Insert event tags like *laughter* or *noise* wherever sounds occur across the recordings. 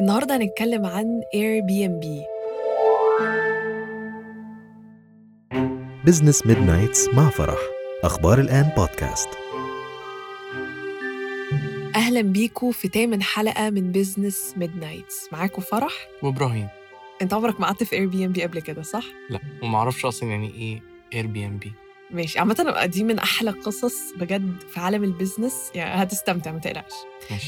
النهارده هنتكلم عن Airbnb Business Midnights مع فرح. أخبار الآن بودكاست أهلا بيكم في تامن حلقة من Business Midnights معاكم فرح؟ وإبراهيم. أنت عمرك ما قعدت في Airbnb قبل كده صح؟ لا وما أعرفش أصلا يعني إيه Airbnb ماشي. عامة دي من أحلى قصص بجد في عالم ال business يعني هتستمتع ما تقلقش.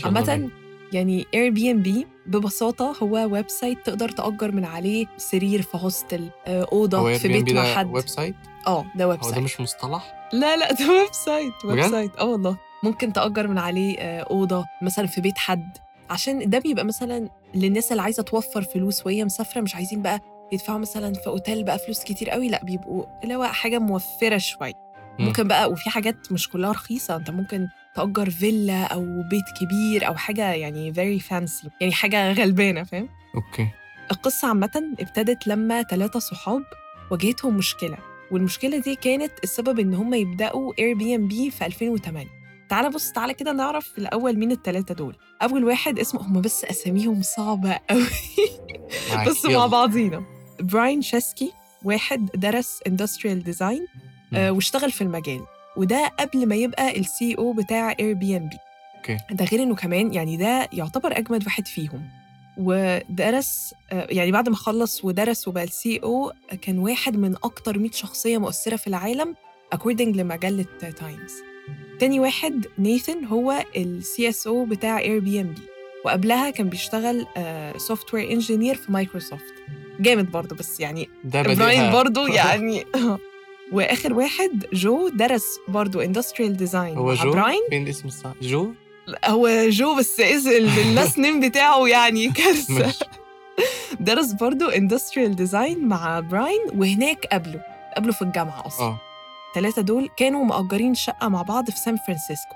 عامة يعني Airbnb ببساطة هو website تقدر تأجر من عليه سرير في hostel آه، أو اوضه في بيت مع حد. website آه ده ويب هو ده site مش مصطلح؟ لا لا ده website web؟ site آه والله. ممكن تأجر من عليه آه، أوضة مثلا في بيت حد. عشان ده بيبقى مثلا للناس اللي عايزة توفر فلوس وهي مسافرة مش عايزين بقى يدفعوا مثلا في أوتيل بقى فلوس كتير قوي. لا بيبقوا اللي هو حاجة موفرة شوية. مم. ممكن بقى وفي حاجات مش كلها رخيصة. أنت ممكن تأجر فيلا أو بيت كبير أو حاجة يعني very fancy يعني حاجة غلبانة فاهم أوكي القصة عامة ابتدت لما ثلاثة صحاب واجهتهم مشكلة والمشكلة دي كانت السبب إن هم يبدأوا Airbnb في 2008 تعالى بص تعالى كده نعرف في الأول مين الثلاثة دول أول واحد اسمه هم بس أساميهم صعبة قوي معاك. بس مع. بعضينا براين تشيسكي واحد درس industrial design مم. واشتغل في المجال وده قبل ما يبقى ال CEO بتاع Airbnb أوكي. ده غير إنه كمان يعني ده يعتبر أجمد واحد فيهم. ودرس آه، يعني بعد ما خلص ودرس وبقى ال CEO كان واحد من أكتر 100 شخصية مؤثرة في العالم according لمجلة تايمز تاني واحد Nathan هو ال CSO بتاع Airbnb وقبلها كان بيشتغل software engineer في مايكروسوفت جامد برضه بس يعني ده براين. برضو *laughs* يعني *laughs* وآخر واحد جو درس برضو industrial design هو جو؟ براين. فين الاسم الصح؟ جو؟ هو جو بس ال last name بتاعه يعني *laughs* كارثة. درس برضو industrial design مع براين وهناك قابله قابله في الجامعة أصلا. الثلاثه دول كانوا مأجرين شقة مع بعض في سان فرانسيسكو.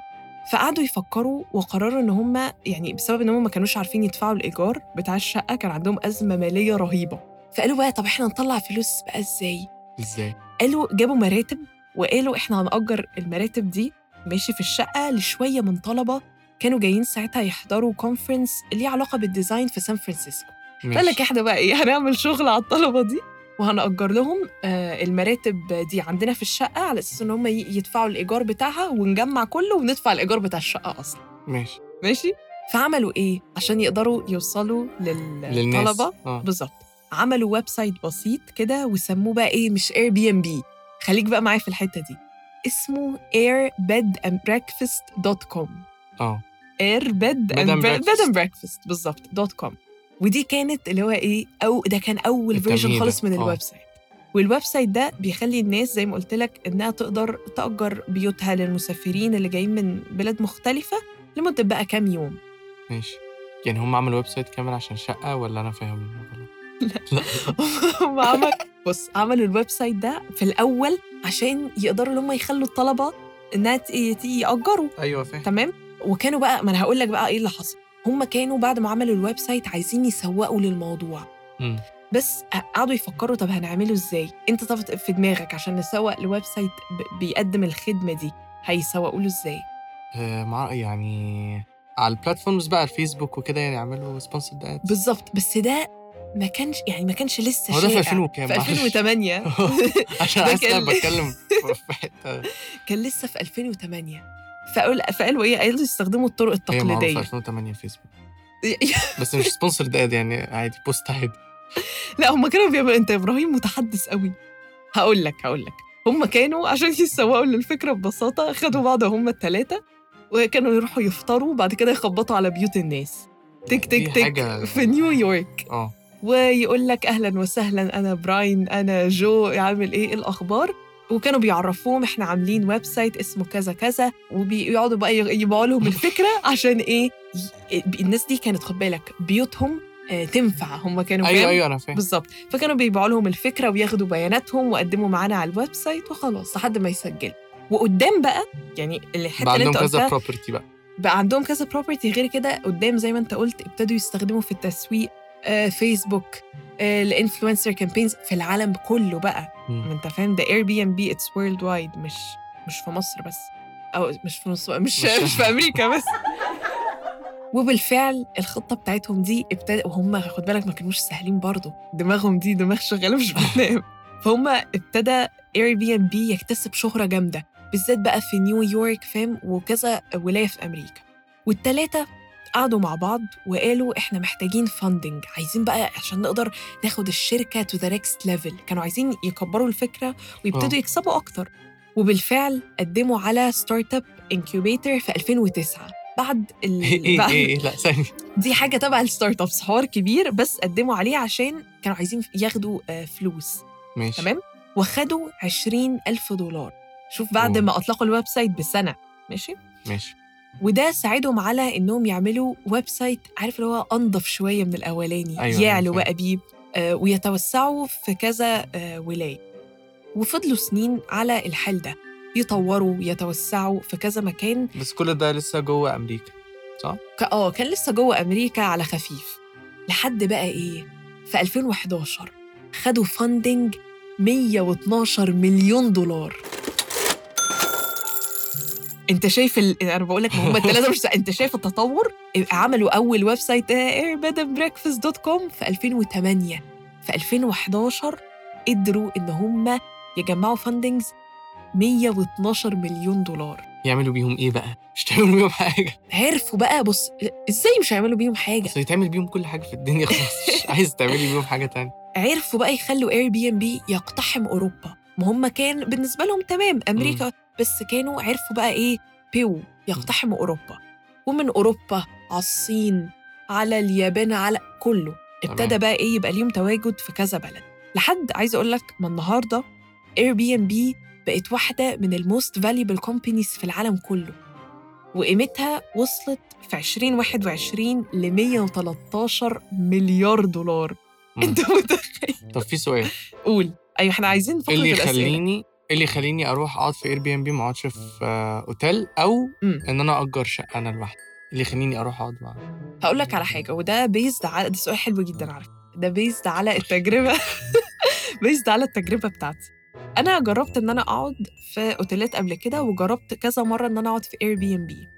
فقعدوا يفكروا وقرروا إن هم يعني بسبب إن هم ما كانوش عارفين يدفعوا الإيجار بتاع الشقة كان عندهم أزمة مالية رهيبة. فقالوا بقى طب إحنا نطلع فلوس بقى إزاي؟ إزاي؟ قالوا جابوا مراتب وقالوا إحنا هنأجر المراتب دي ماشي في الشقة لشوية من طلبة كانوا جايين ساعتها يحضروا conference ليه علاقة بال design في سان فرانسيسكو فقال لك إحنا بقى إيه هنعمل شغل على الطلبة دي وهنأجر لهم آه المراتب دي عندنا في الشقة على أساس إن هم يدفعوا الإيجار بتاعها ونجمع كله وندفع الإيجار بتاع الشقة أصلا. ماشي. ماشي؟ فعملوا إيه؟ عشان يقدروا يوصلوا للطلبة آه. بالظبط. عملوا website بسيط كده وسموه بقى إيه مش Airbnb خليك بقى معايا في الحتة دي. اسمه airbedandbreakfast.com آه. Airbed Bed and breakfast. and breakfast. بالظبط. dot com ودي كانت اللي هو إيه أو ده كان أول version. خالص من. ال website وال website ده بيخلي الناس زي ما قلت لك إنها تقدر تأجر بيوتها للمسافرين اللي جايين من بلاد مختلفة لمدة بقى كام يوم. ماشي. يعني هم عملوا website كامل عشان شقة ولا أنا فاهم؟ لا. *laughs* هم عمل بص عملوا ال website ده في الأول عشان يقدروا إن هم يخلوا الطلبة إنها يأجروا. أيوه فاهم. تمام؟ وكانوا بقى ما أنا هقول لك بقى إيه اللي حصل. هم كانوا بعد ما عملوا ال website عايزين يسوقوا للموضوع. مم. بس قعدوا يفكروا طب هنعمله إزاي؟ أنت طب في دماغك عشان نسوق ل website بيقدم الخدمة دي هيسوقوا له إزاي؟ آه مع يعني على ال platforms بقى الفيسبوك وكده يعني يعملوا sponsored ad بالظبط. بس ده ما كانش يعني ما كانش لسه هو ده في شائع. 2000 وكام؟ في معلش. 2008 *laughs* عشان كان- بتكلم في حتة كان لسه في 2008 فقال فقالوا إيه؟ قالوا يستخدموا الطرق هي معروفه التقليدية. 2008 فيسبوك *laughs* بس مش sponsored ad يعني عادي post عادي. لا هم كانوا بيعملوا أنت يا إبراهيم متحدث قوي. هقول لك هقول لك. هم كانوا عشان يسوقوا للفكره ببساطة خدوا بعض هم الثلاثه وكانوا يروحوا يفطروا بعد كده يخبطوا على بيوت الناس. تك تك تك حاجة- في نيويورك. آه. ويقول لك أهلا وسهلا أنا براين أنا جو عامل إيه؟ إيه الأخبار. وكانوا بيعرفوهم إحنا عاملين website اسمه كذا كذا وبيقعدوا بقى يبيعوا لهم الفكرة *laughs* عشان إيه؟ الناس دي كانت خد بالك بيوتهم آه، تنفع. هم كانوا أيوه؟ أيوه أنا فاهم. بالظبط. فكانوا بيبيعوا لهم الفكرة وياخدوا بياناتهم وقدموا معانا على ال website وخلاص لحد ما يسجلوا وقدام بقى يعني الحتة اللي عندهم أنت كذا قلتها property بقى. بقى عندهم كذا property غير كده قدام زي ما أنت قلت ابتدوا يستخدموا في التسويق فيسبوك ال influencer campaigns في العالم كله بقى. ما انت فاهم؟ ده اير بي ام بي اتس وورلد وايد مش مش في مصر بس. أو مش في مصر مش مش- *laughs* في أمريكا بس. *laughs* وبالفعل الخطة بتاعتهم دي ابتدى وهم خد بالك ما كانوش سهلين برضه. دماغهم دي دماغ شغالة مش بتنام فهم ابتدى Airbnb يكتسب شهرة جامدة. بالذات بقى في نيويورك فاهم؟ وكذا ولاية في أمريكا. والتلاتة قعدوا مع بعض وقالوا إحنا محتاجين funding عايزين بقى عشان نقدر ناخد الشركة to the next level كانوا عايزين يكبروا الفكرة ويبتدوا آه. يكسبوا أكتر. وبالفعل قدموا على startup incubator في 2009 بعد ال... إيه بعد إيه إيه، لا ثانية. دي حاجة تبع ال startups حوار كبير بس قدموا عليه عشان كانوا عايزين ياخدوا آه، فلوس. ماشي. تمام؟ وخدوا 20 ألف دولار. شوف بعد أوه. ما أطلقوا ال website بسنة. ماشي؟ ماشي. وده ساعدهم على إنهم يعملوا website عارف اللي هو أنظف شوية من الأولاني أيوة، يعلوا أيوة، بقى بيه آه، ويتوسعوا في كذا آه، ولاية. وفضلوا سنين على الحال ده يطوروا ويتوسعوا في كذا مكان. بس كل ده لسه جوه أمريكا ك- آه كان لسه جوه أمريكا على خفيف. لحد بقى إيه؟ في 2011 خدوا فاندنج 112 مليون دولار. انت شايف ال... أنا بقول لك هم الثلاثه مش انت شايف التطور؟ عملوا أول website airbedandbreakfast dot com في 2008 في 2011 قدروا إن هم يجمعوا fundings 112 مليون دولار. يعملوا بيهم إيه بقى؟ مش تعملوا بيهم حاجة. عرفوا بقى بص إزاي مش هيعملوا بيهم حاجة؟ بس يتعمل بيهم كل حاجة في الدنيا خلاص. مش *laughs* عايز تعملي بيهم حاجة تانية. عرفوا بقى يخلوا Airbnb يقتحم أوروبا. ما هم كان بالنسبة لهم تمام. أمريكا بس كانوا عرفوا بقى إيه؟ بيو يقتحموا أوروبا. ومن أوروبا على الصين على اليابان على كله. ابتدى. بقى إيه؟ يبقى ليهم تواجد في كذا بلد. لحد عايزه أقول لك ما النهارده Airbnb بقت واحدة من ال most valuable companies في العالم كله. وقيمتها وصلت في 2021 ل 113 مليار دولار. *laughs* أنت متخيل؟ طب في سؤال. قول. أيوه إحنا عايزين فقره اللي الاسئله يخليني اللي يخليني أروح أقعد في Airbnb ما أقعدش في أوتيل أو. إن أنا اجر شقة أنا لوحدي؟ اللي يخليني أروح أقعد مع هقول لك على حاجة وده بيزد على ده سؤال حلو جدا على فكرة ده بيزد على التجربة. *laughs* *laughs* بيزد على التجربة بتاعتي. أنا جربت إن أنا أقعد في أوتيلات قبل كده وجربت كذا مرة إن أنا أقعد في Airbnb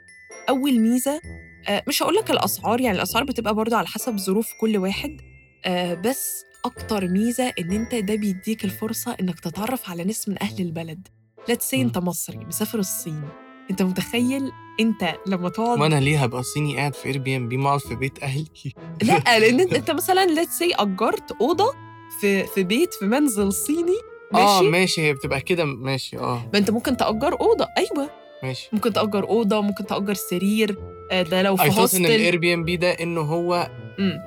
أول ميزة آه، مش هقول لك الأسعار يعني الأسعار بتبقى برضو على حسب ظروف كل واحد آه، بس أكتر ميزة إن أنت ده بيديك الفرصة إنك تتعرف على ناس من أهل البلد. let's say. أنت مصري مسافر الصين. أنت متخيل أنت لما تقعد وأنا ليه هبقى صيني قاعد في Airbnb ما أقعد في بيت أهلي؟ لا *laughs* لأن أنت, مثلا let's say أجرت أوضة في في بيت في منزل صيني. آه ماشي؟ ماشي هي بتبقى كده ماشي آه. ما أنت ممكن تأجر أوضة. أيوه. ماشي. ممكن تأجر أوضة ممكن تأجر سرير. آه، ده لو في ثوت إن هوستل الاير بي ام بي ده إنه هو مم.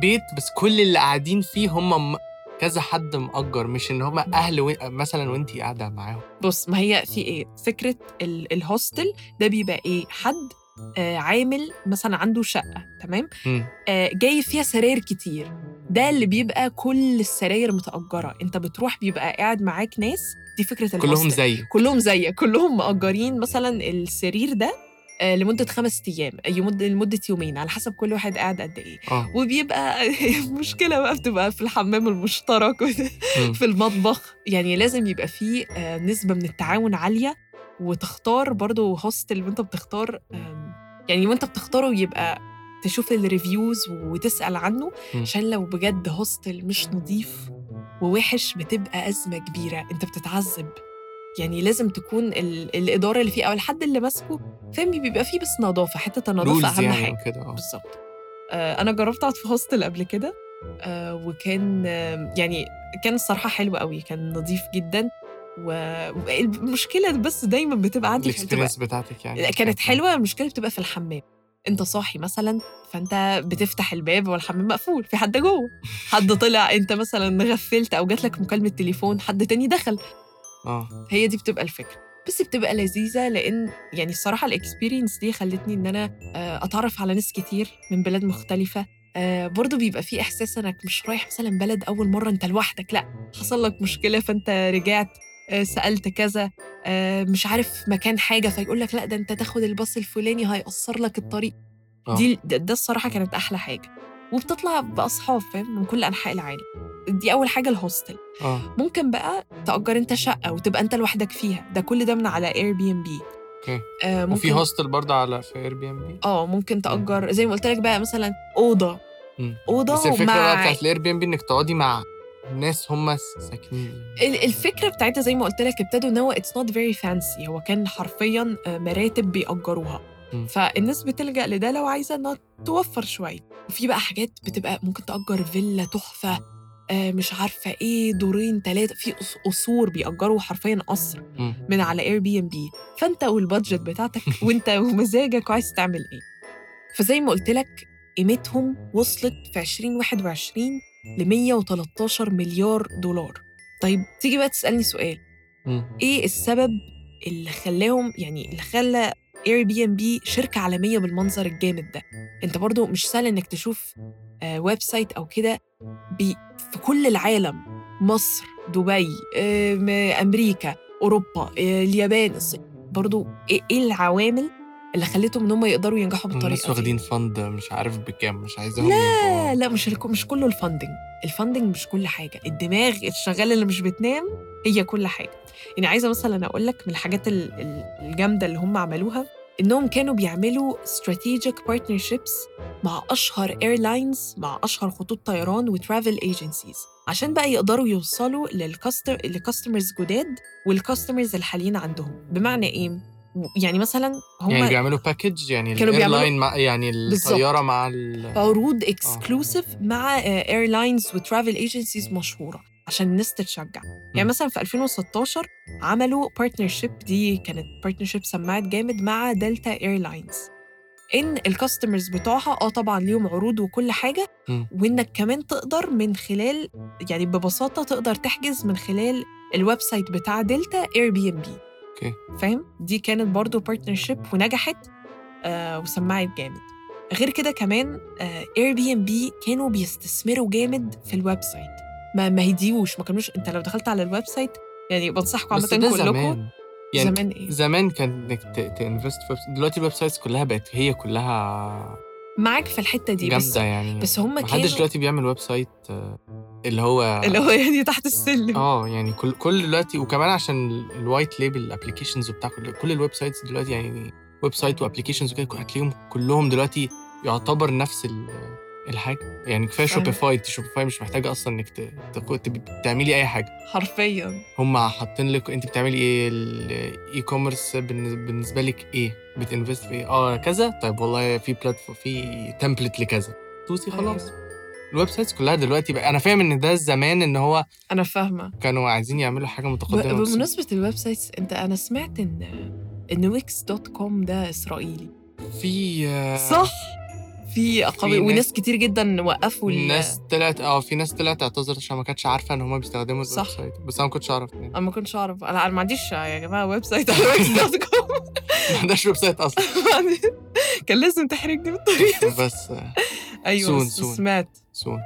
بيت بس كل اللي قاعدين فيه هم كذا حد مأجر مش إن هم أهل و... مثلا وأنتي قاعدة معاهم. بص ما هي في إيه؟ فكرة ال- الهوستل ده بيبقى إيه؟ حد آه عامل مثلا عنده شقة تمام. آه جاي فيها سراير كتير. ده اللي بيبقى كل السراير متأجرة. أنت بتروح بيبقى قاعد معاك ناس. دي فكرة كلهم الهوستل. زي كلهم زيك. كلهم مأجرين مثلا السرير ده. آه، لمدة خمس أيام يمد لمدة يومين على حسب كل واحد قاعد قد إيه. آه. وبيبقى *laughs* مشكلة بقى بتبقى في الحمام المشترك. *laughs* في المطبخ. يعني لازم يبقى فيه آه، نسبة من التعاون عالية وتختار برضو hostel وانت بتختار يعني وانت بتختاره يبقى تشوف ال reviews وتسأل عنه. عشان لو بجد hostel مش نظيف ووحش بتبقى أزمة كبيرة. انت بتتعذب. يعني لازم تكون ال- الإدارة اللي فيه أو الحد اللي ماسكه فاهم بيبقى فيه بس نظافة حتة النظافة rules أهم يعني حاجة. وكده آه. بالظبط. آه، أنا جربت أقعد في hostel قبل كده آه، وكان آه، يعني كان الصراحة حلو قوي كان نظيف جدا والمشكلة بس دايما بتبقى عندي ال experience بتاعتك يعني. كانت حلوة المشكلة بتبقى في الحمام. أنت صاحي مثلا فأنت بتفتح الباب والحمام مقفول في حد جوه. حد طلع أنت مثلا غفلت أو جات لك مكالمة تليفون حد تاني دخل. آه. هي دي بتبقى الفكرة. بس بتبقى لذيذة لأن يعني الصراحة ال experience دي خلتني إن أنا آه، أتعرف على ناس كتير من بلاد مختلفة. آه، برضه بيبقى في إحساس إنك مش رايح مثلا بلد أول مرة أنت لوحدك لأ حصل لك مشكلة فأنت رجعت آه، سألت كذا آه، مش عارف مكان حاجة فيقول لك لأ ده أنت تاخد الباص الفلاني هيقصر لك الطريق. آه. دي ده, ده الصراحة كانت أحلى حاجة. وبتطلع بأصحاب فاهم؟ من كل أنحاء العالم. دي أول حاجة ال hostel آه. ممكن بقى تأجر أنت شقة وتبقى أنت لوحدك فيها. ده كل ده من على Airbnb okay. آه وفي hostel برضه على في Airbnb آه ممكن تأجر. زي ما قلت لك بقى مثلا أوضة. أوضة بس الفكرة بقى ومع بتاعت ال Airbnb إنك تقعدي مع ناس هم ساكنين. ال- الفكرة بتاعتها زي ما قلت لك ابتدوا إن هو it's not very fancy هو كان حرفيا آه، مراتب بيأجروها. فالناس بتلجأ لده لو عايزة إنها توفر شوية. وفي بقى حاجات بتبقى ممكن تأجر فيلا تحفة آه، مش عارفة إيه دورين ثلاثة في قص- قصور بيأجروا حرفيا قصر. من على Airbnb فأنت وال budget بتاعتك *laughs* وأنت ومزاجك وعايز تعمل إيه. فزي ما قلت لك قيمتهم وصلت في 2021 ل 113 مليار دولار. طيب تيجي بقى تسألني سؤال. إيه السبب اللي خلاهم يعني اللي خلى Airbnb شركة عالمية بالمنظر الجامد ده. انت برضو مش سهل انك تشوف آه website أو كده في كل العالم. مصر دبي آه أمريكا أوروبا آه اليابان الصين برضو إيه إيه العوامل اللي خلتهم إن هم يقدروا ينجحوا الناس بالطريقة دي؟ واخدين fund مش عارف بكام مش عايزاهم لا لا مش مش كله ال funding ال funding مش كل حاجة. الدماغ الشغالة اللي مش بتنام هي كل حاجة. يعني عايزة مثلا أقول لك من الحاجات ال- ال- الجامدة اللي هم عملوها إنهم كانوا بيعملوا strategic partnerships مع أشهر airlines مع أشهر خطوط طيران و travel agencies عشان بقى يقدروا يوصلوا لل custo- ل customers جداد وال customers الحاليين عندهم. بمعنى إيه؟ يعني مثلا هم يعني بيعملوا package يعني كانوا بيعملوا- ال airline مع يعني. الطيارة مع ال عروض exclusive مع airlines و travel agencies مشهورة. عشان الناس تتشجع. يعني. مثلا في 2016 عملوا partnership دي كانت partnership سمعت جامد مع Delta Airlines إن ال customers بتوعها آه طبعا ليهم عروض وكل حاجة. وإنك كمان تقدر من خلال يعني ببساطة تقدر تحجز من خلال ال website بتاع Delta Airbnb فاهم؟ دي كانت برضو partnership ونجحت آه وسمعت جامد. غير كده كمان Airbnb كانوا بيستثمروا جامد في ال website. ما ما هديوش ما كانوش انت لو دخلت على ال website يعني بنصحكم عامة كلكم زمان. يعني زمان إيه؟ زمان كان انك ت invest في دلوقتي ال websites كلها بقت هي كلها معاك في الحتة دي بس جامدة يعني. بس هم محدش كانوا دلوقتي بيعمل website آه، اللي هو اللي هو يعني تحت السلم. آه يعني كل كل دلوقتي وكمان عشان ال white label applications وبتاع كل, كل ال websites دلوقتي يعني website و applications وكده هتلاقيهم كلهم دلوقتي يعتبر نفس ال- الحاجة. يعني كفاية. Shopify Shopify مش محتاجة أصلا إنك ت- تعملي أي حاجة. حرفيا. هم حاطين لك انت بتعملي إيه؟ ال e-commerce بالنسبة لك إيه؟ بت invest في إيه؟ آه كذا. طيب والله في platform في template لكذا. دوسي خلاص. ال websites كلها دلوقتي بقى أنا فاهم إن ده زمان إن هو أنا فاهمة. كانوا عايزين يعملوا حاجة متقدمة بمناسبة ال websites أنت أنا سمعت إن إن Wix dot com ده إسرائيلي. في آه، صح؟ في قوي ناس- وناس كتير جدا وقفوا ناس طلعت آه في ناس طلعت اعتذرت عشان ما كانتش عارفة إن هم بيستخدموا الويب صح. site بس أنا ما كنتش أعرف. يعني أنا ما كنتش أعرف. أنا ما عنديش يا جماعة website على Wix *laughs* dot com ما عندهاش website أصلا. *laughs* كان لازم تحرجني بالطريقة. بس أيوه سون- سون. سمعت. سون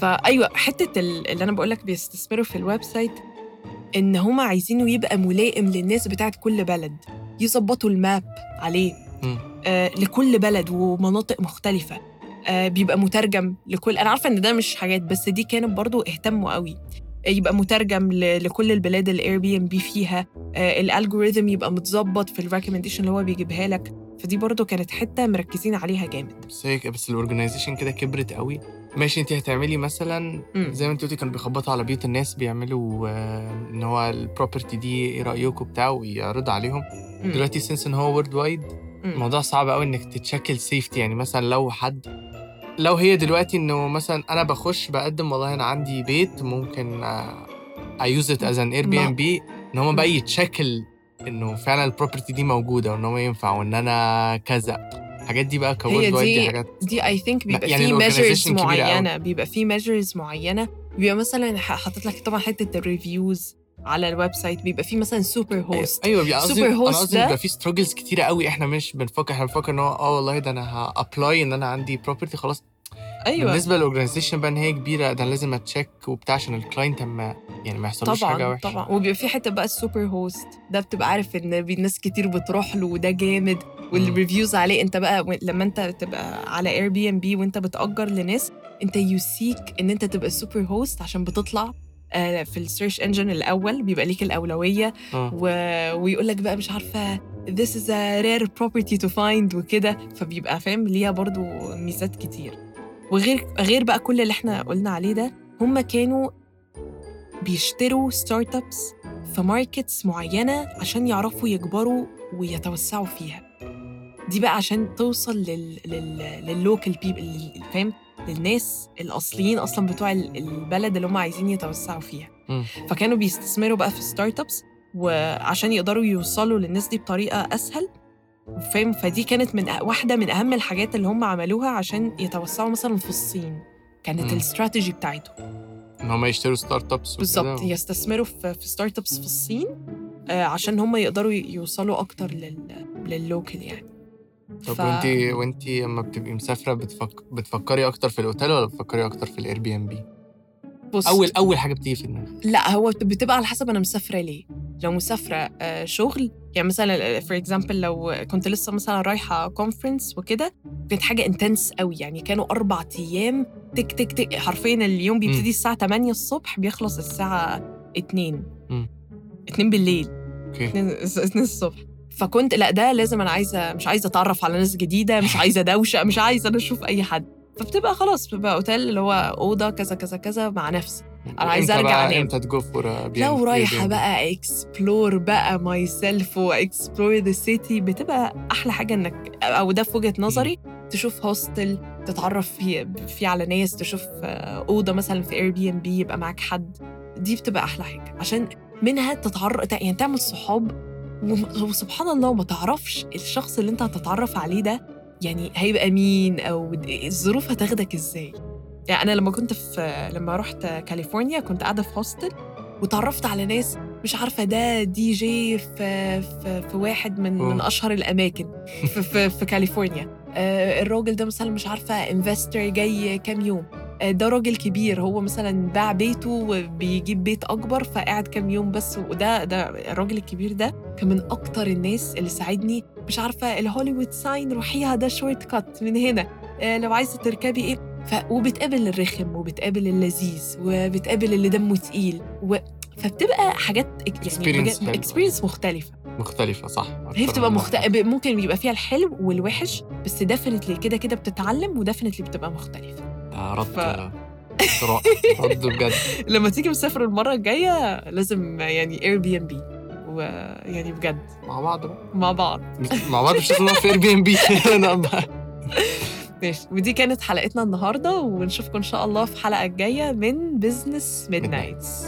فايوه حتة ال- اللي أنا بقول لك بيستثمروا في ال website إن هم عايزينه يبقى ملائم للناس بتاعت كل بلد. يظبطوا ال map عليه. آه لكل بلد ومناطق مختلفة. آه بيبقى مترجم لكل أنا عارفة إن ده مش حاجات بس دي كانت برضو اهتموا قوي. آه، يبقى مترجم لكل البلاد اللي Airbnb فيها. آه ال algorithm يبقى متظبط في ال recommendation اللي هو بيجيبها لك. فدي برضو كانت حتة مركزين عليها جامد. بس هي بس ال organization كده كبرت قوي. ماشي انت هتعملي مثلا. زي ما انت قلتي كانوا بيخبطوا على بيوت الناس بيعملوا آه، إن هو ال property دي إيه رايكم بتاع ويعرضوا عليهم. دلوقتي since إن هو worldwide. الموضوع صعب قوي إنك ت check safety يعني مثلا لو حد لو هي دلوقتي إنه مثلا أنا بخش بقدم والله أنا عندي بيت ممكن ايوز ات از ان اير بي ام بي إن هم بقى ي check إنه فعلا ال property دي موجودة وإن هو ينفع وإن أنا كذا. الحاجات دي بقى ك worldwide دي دي حاجات. دي I think بيبقى يعني في measures. معينة بيبقى في measures معينة. بيبقى مثلا حاطط لك طبعا حتة ال reviews على ال website بيبقى في مثلا super host أيوه بيبقى host قصدي ده- بيبقى في struggles كتيرة قوي. إحنا مش بنفكر إحنا بنفكر إن هو آه والله ده أنا ه apply إن أنا عندي property خلاص. أيوه. بالنسبة لل organization بقى إن هي كبيرة ده لازم أ check وبتاع عشان ال client أما يعني ما يحصلوش حاجة وحشة. طبعا. وبيبقى في حتة بقى ال super host ده بتبقى عارف إن ناس كتير بتروح له وده جامد. وال reviews عليه أنت بقى لما أنت تبقى على Airbnb وأنت بتأجر لناس أنت you seek إن أنت تبقى ال super host عشان بتطلع. في ال search engine الأول بيبقى ليك الأولوية آه. و... ويقول لك بقى مش عارفة this is a rare property to find وكده. فبيبقى فاهم ليها برضو ميزات كتير. وغير غير بقى كل اللي إحنا قلنا عليه ده هم كانوا بيشتروا startups في markets معينة عشان يعرفوا يكبروا ويتوسعوا فيها. دي بقى عشان توصل لل لل لل local people فاهم؟ للناس الأصليين أصلا بتوع ال- البلد اللي هم عايزين يتوسعوا فيها. مم. فكانوا بيستثمروا بقى في startups وعشان يقدروا يوصلوا للناس دي بطريقة أسهل. فاهم؟ فدي كانت من واحدة من أهم الحاجات اللي هم عملوها عشان يتوسعوا مثلا في الصين. كانت. الاستراتيجي بتاعتهم. إن هم يشتروا startups بالظبط. يستثمروا في startups في الصين آه، عشان هم يقدروا يوصلوا أكتر لل لل local يعني. طب ف- وانت وانت لما بتبقي مسافرة بتفك... بتفكري أكتر في الأوتيل ولا بتفكري أكتر في ال Airbnb بص أول أول حاجة بتيجي في دماغك. لا هو بت- بتبقى على حسب أنا مسافرة ليه. لو مسافرة آه، شغل يعني مثلا for example لو كنت لسه مثلا رايحة conference وكده كانت حاجة intense قوي. يعني كانوا أربع أيام تك تك تك حرفيا اليوم بيبتدي الساعة 8 الصبح بيخلص الساعة 2 مم. 2 بالليل. okay. 2 2 الصبح. فكنت لا ده لازم أنا عايزة مش عايزة أتعرف على ناس جديدة مش *laughs* عايزة دوشة مش عايزة أنا أشوف أي حد. فبتبقى خلاص بتبقى أوتيل اللي هو أوضة كذا كذا كذا مع نفسي. وإمتى أرجع بقى أنام. إمتى لو رايحة بقى explore بقى myself و explore the city بتبقى أحلى حاجة إنك أو ده في وجهة نظري تشوف hostel تتعرف فيه فيه على ناس تشوف أوضة مثلا في Airbnb يبقى معاك حد. دي بتبقى أحلى حاجة. عشان منها تتعرف يعني تعمل صحاب وسبحان الله ما تعرفش الشخص اللي انت هتتعرف عليه ده يعني هيبقى مين أو الظروف هتاخدك إزاي. يعني أنا لما كنت في لما رحت كاليفورنيا كنت قاعدة في hostel وتعرفت على ناس مش عارفة ده دي جي في في, في واحد من أوه. من أشهر الأماكن في, في, في كاليفورنيا. آه الراجل ده مثلا مش عارفة investor جاي كام يوم. ده راجل كبير هو مثلا باع بيته وبيجيب بيت أكبر فقعد كام يوم بس وده ده الراجل الكبير ده كان من أكتر الناس اللي ساعدني. مش عارفة ال Hollywood sign روحيها ده shortcut من هنا. آه لو عايزة تركبي إيه؟ ف... وبتقابل الرخم وبتقابل اللذيذ وبتقابل اللي دمه تقيل و... فبتبقى حاجات يعني. experience مختلفة. مختلفة صح. هي بتبقى مخت... ممكن يبقى فيها الحلو والوحش بس definitely كده كده بتتعلم و definitely بتبقى مختلفة. ده رد ف-. *laughs* رد بجد. لما تيجي مسافر المرة الجاية لازم يعني Airbnb ويعني بجد. مع بعض بقى. مع بعض. مع بعض مش لازم في Airbnb ماشي. ودي كانت حلقتنا النهارده ونشوفكم إن شاء الله في الحلقة الجايه من Business Midnights